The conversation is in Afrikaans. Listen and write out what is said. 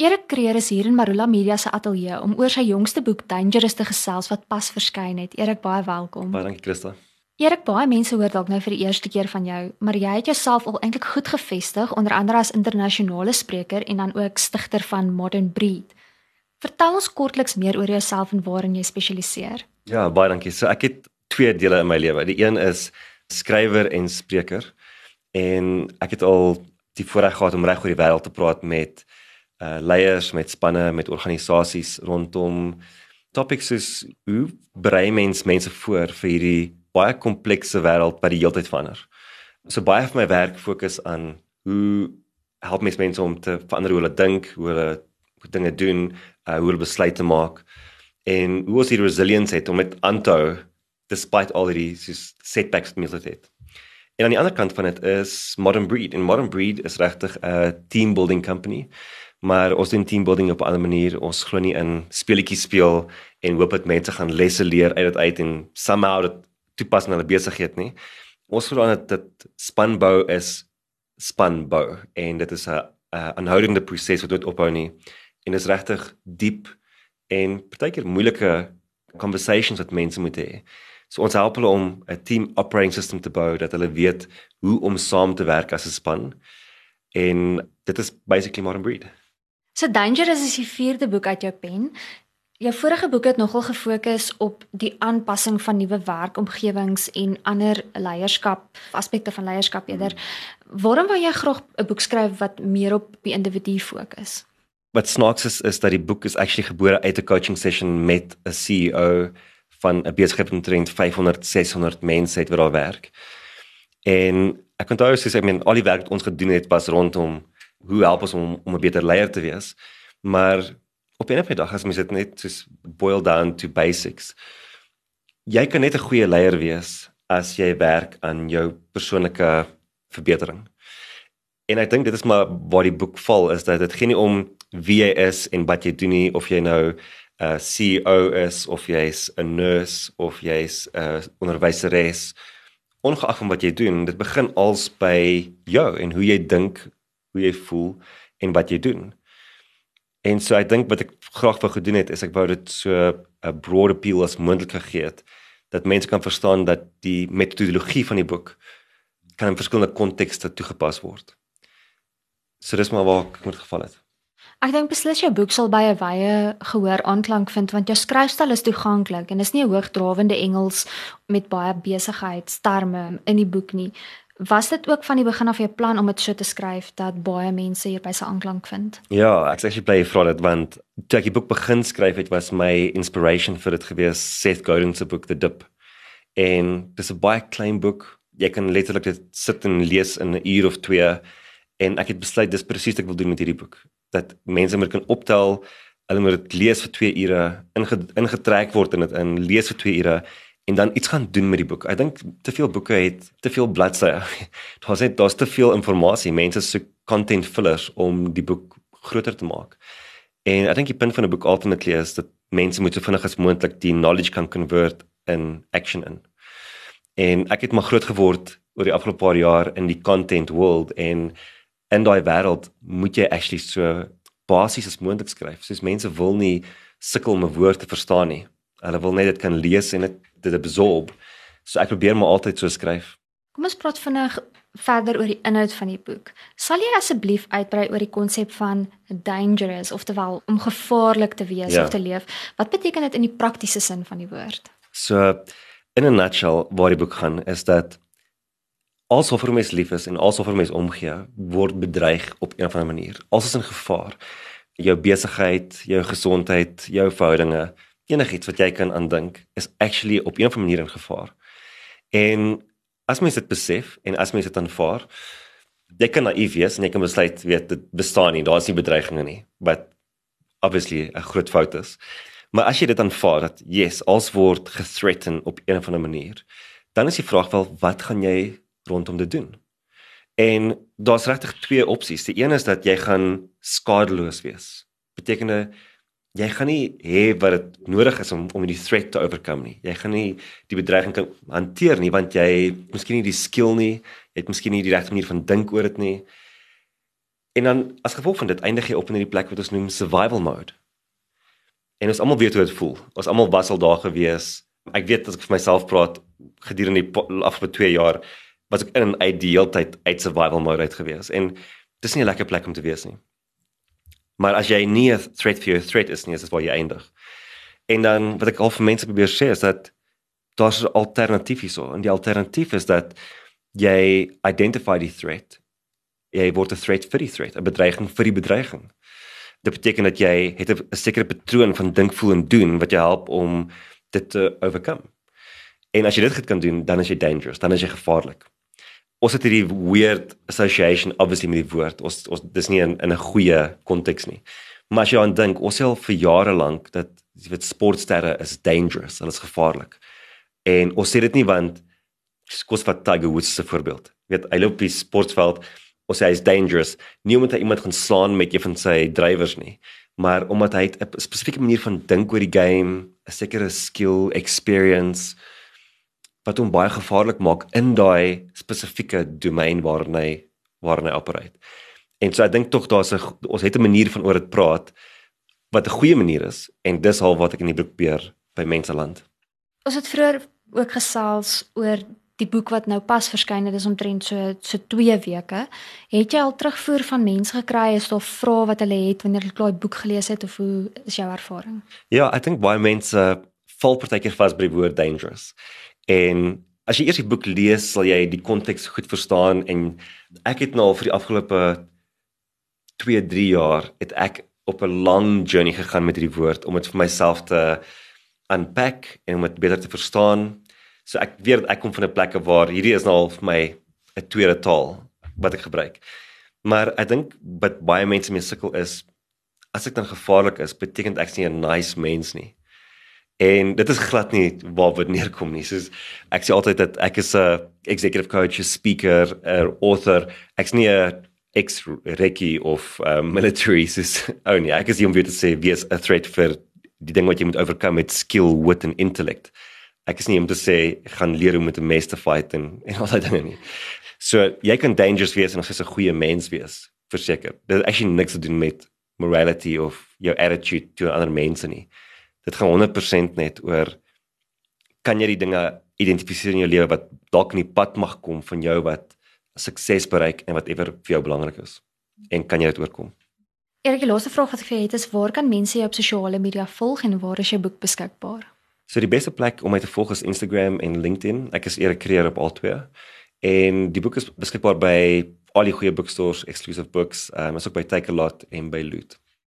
Erik Kreer is hier in Marula Media se ateljee om oor sy jongste boek Dangerous te gesels wat pas verskyn het. Erik, baie welkom. Baie dankie Christa. Erik, baie mense hoor dalk nou vir die eerste keer van jou, maar jy het jouself al eintlik goed gevestig onder andere as internasionale spreker en dan ook stigter van Modern Breed. Vertel ons kortliks meer oor jouself en waarin jy spesialiseer. Ja, baie dankie. So ek het twee dele in my lewe. Die een is skrywer en spreker en ek het al die voorreg gehad om reg oor die wêreld te praat met uh leiers met spanne met organisasies rondom topics soos hoe brei mens mense voor vir hierdie baie komplekse wêreld wat die heeltyd verander. So baie van my werk fokus aan hoe help mens mense om te verander hoe hulle dink, hoe hulle hoe dinge doen, uh, hoe hulle besluite maak en hoe ons die resilience het om met aan te hou despite all the setbacks wat mens het. En aan die ander kant van dit is Modern Breed. En Modern Breed is regtig 'n team building company maar ons doen teambuilding op 'n ander manier. Ons glo nie in speletjies speel en hoop dat mense gaan lesse leer uit dit uit en somehow dit toepas in hulle besigheid nie. Ons glo dat dit spanbou is spanbou en dit is 'n aanhoudende proses wat dit ophou nie. En is regtig diep en partykeer moeilike conversations wat mense moet hê. So ons help hulle om 'n team operating system te bou dat hulle weet hoe om saam te werk as 'n span. En dit is basically modern breed. So Dangerous is die vierde boek uit jou pen. Jou vorige boek het nogal gefokus op die aanpassing van nuwe werkomgewings en ander leierskap aspekte van leierskap eerder. Waarom wou jy graag 'n boek skryf wat meer op die individu fokus? Wat snaaks is is dat die boek is actually gebore uit 'n coaching session met 'n CEO van 'n besigheid met omtrent 500 600 mense het wat daar werk. En ek daar sê ek meen al die werk wat ons gedoen het was rondom hoe help ons om om 'n beter leier te wees? Maar op 'n of ander dag as mens dit net soos boil down to basics. Jy kan net 'n goeie leier wees as jy werk aan jou persoonlike verbetering. En ek dink dit is maar waar die boek val is dat dit geen nie om wie jy is en wat jy doen nie of jy nou 'n uh, CEO is of jy's 'n nurse of jy's 'n uh, onderwyseres ongeag van wat jy doen dit begin als by jou en hoe jy dink hoe jy voel en wat jy doen. En so ek dink wat ek graag wou gedoen het is ek wou dit so 'n broad appeal as moontlik gegee het dat mense kan verstaan dat die metodologie van die boek kan in verskillende kontekste toegepas word. So dis maar waar ek moet geval het. Ek dink beslis jou boek sal baie wye gehoor aanklank vind want jou skryfstyl is toeganklik en dis nie 'n hoogdrawende Engels met baie besigheidsterme in die boek nie. Was dit ook van die begin af jou plan om dit so te skryf dat baie mense hier by se aanklank vind? Ja, ek sê jy bly vra dit want toe ek die boek begin skryf het was my inspiration vir dit gewees Seth Godin se boek The Dip. En dis 'n baie klein boek. Jy kan letterlik dit sit en lees in 'n uur of 2 en ek het besluit dis presies wat ek wil doen met hierdie boek. Dat mense moet kan optel, hulle moet dit lees vir 2 ure, ingetrek word in dit in lees vir 2 ure en dan iets gaan doen met die boek. Ek dink te veel boeke het te veel bladsye. Daar's net daar's te veel inligting. Mense soek content fillers om die boek groter te maak. En ek dink die punt van 'n boek ultimately is dat mense moet so vinnig as moontlik die knowledge kan convert in action in. En ek het maar groot geword oor die afgelope paar jaar in die content world en in daai wêreld moet jy actually so basies as moontlik skryf. Soos mense wil nie sukkel om 'n woord te verstaan nie. Hulle wil net dit kan lees en dit dit absorb. So ek probeer maar altyd so skryf. Kom ons praat vinnig verder oor die inhoud van die boek. Sal jy asseblief uitbrei oor die konsep van dangerous oftewel om gevaarlik te wees ja. of te leef? Wat beteken dit in die praktiese sin van die woord? So in 'n nutshell waar die boek gaan is dat alsof vir mens lief is en alsof vir mens omgee word bedreig op 'n of ander manier. Alles is in gevaar. Jou besigheid, jou gesondheid, jou verhoudinge enigiets wat jy kan aandink is actually op 'n of ander manier in gevaar. En as mens dit besef en as mens dit aanvaar, jy kan naïef wees en jy kan besluit weet dit bestaan nie, daar is nie bedreigings nie, but obviously 'n groot fout is. Maar as jy dit aanvaar dat yes, alles word gethreaten op 'n of ander manier, dan is die vraag wel wat gaan jy rondom dit doen? En daar's regtig twee opsies. Die een is dat jy gaan skadeloos wees. Betekende jy gaan nie hê wat dit nodig is om om die threat te overcome nie. Jy gaan nie die bedreiging kan hanteer nie want jy miskien nie die skill nie, het miskien nie die regte manier van dink oor dit nie. En dan as gevolg van dit eindig jy op in hierdie plek wat ons noem survival mode. En ons almal weet hoe dit voel. Ons almal was al daar gewees. Ek weet as ek vir myself praat gedurende die afgelope 2 jaar was ek in 'n ideale tyd uit survival mode uit gewees. En dis nie 'n lekker plek om te wees nie. Maar as jy nie 'n threat vir jou threat is nie, is dit waar jy eindig. En dan wat ek al vir mense probeer sê is dat daar's 'n alternatief hierso. En die alternatief is dat jy identify die threat. Jy word 'n threat vir die threat, 'n bedreiging vir die bedreiging. Dit beteken dat jy het 'n sekere patroon van dink, voel en doen wat jou help om dit te oorkom. En as jy dit kan doen, dan is jy dangerous, dan is jy gevaarlik. Ons het hierdie weird association obviously met die woord. Ons ons dis nie in in 'n goeie konteks nie. Maar as jy aan dink, ons sê vir jare lank dat jy weet sportsterre is dangerous, hulle is gevaarlik. En ons sê dit nie want skous wat Tiger Woods se voorbeeld. Jy weet, hy loop op die sportveld, ons sê hy is dangerous, nie omdat hy iemand gaan slaan met een van sy drywers nie, maar omdat hy 'n spesifieke manier van dink oor die game, 'n sekere skill, experience wat hom baie gevaarlik maak in daai spesifieke domein waarin hy waarin hy operate. En so ek dink tog daar's 'n ons het 'n manier van oor dit praat wat 'n goeie manier is en dis al wat ek in die boek probeer by mense land. Ons het vroeër ook gesels oor die boek wat nou pas verskyn het, dis omtrent so so 2 weke. Het jy al terugvoer van mense gekry as of vrae wat hulle het wanneer hulle klaar die boek gelees het of hoe is jou ervaring? Ja, ek dink baie mense val partykeer vas by die woord dangerous. En as jy eers die boek lees, sal jy die konteks goed verstaan en ek het nou al vir die afgelope 2, 3 jaar het ek op 'n lang journey gegaan met hierdie woord om dit vir myself te unpack en om dit beter te verstaan. So ek weet ek kom van 'n plek waar hierdie is nou al vir my 'n tweede taal wat ek gebruik. Maar ek dink wat baie mense mee sukkel is as ek dan gevaarlik is, beteken ek nie 'n nice mens nie. En dit is glad nie waar dit neerkom nie. Soos ek sê altyd dat ek is 'n executive coach, 'n speaker, 'n author. Ek's nie 'n ex recce of uh, military soos oh nee, ek is hier om weer te sê wie is 'n threat vir die ding wat jy moet oorkom met skill, wit en intellect. Ek is nie om te sê gaan leer hoe om met 'n mes te fight en en al daai dinge nie. So jy kan dangerous wees en nog steeds 'n goeie mens wees, verseker. Dit het actually niks te doen met morality of your attitude to ander mense nie. Dit gaan 100% net oor kan jy die dinge identifiseer in jou lewe wat dalk in die pad mag kom van jou wat sukses bereik en whatever vir jou belangrik is en kan jy dit oorkom? Erik, die laaste vraag wat ek vir jou het is waar kan mense jou op sosiale media volg en waar is jou boek beskikbaar? So die beste plek om my te volg is Instagram en LinkedIn. Ek is Erik Creer op al twee. En die boek is beskikbaar by al die goeie boekstores, Exclusive Books, um, is ook by Takealot en by Loot.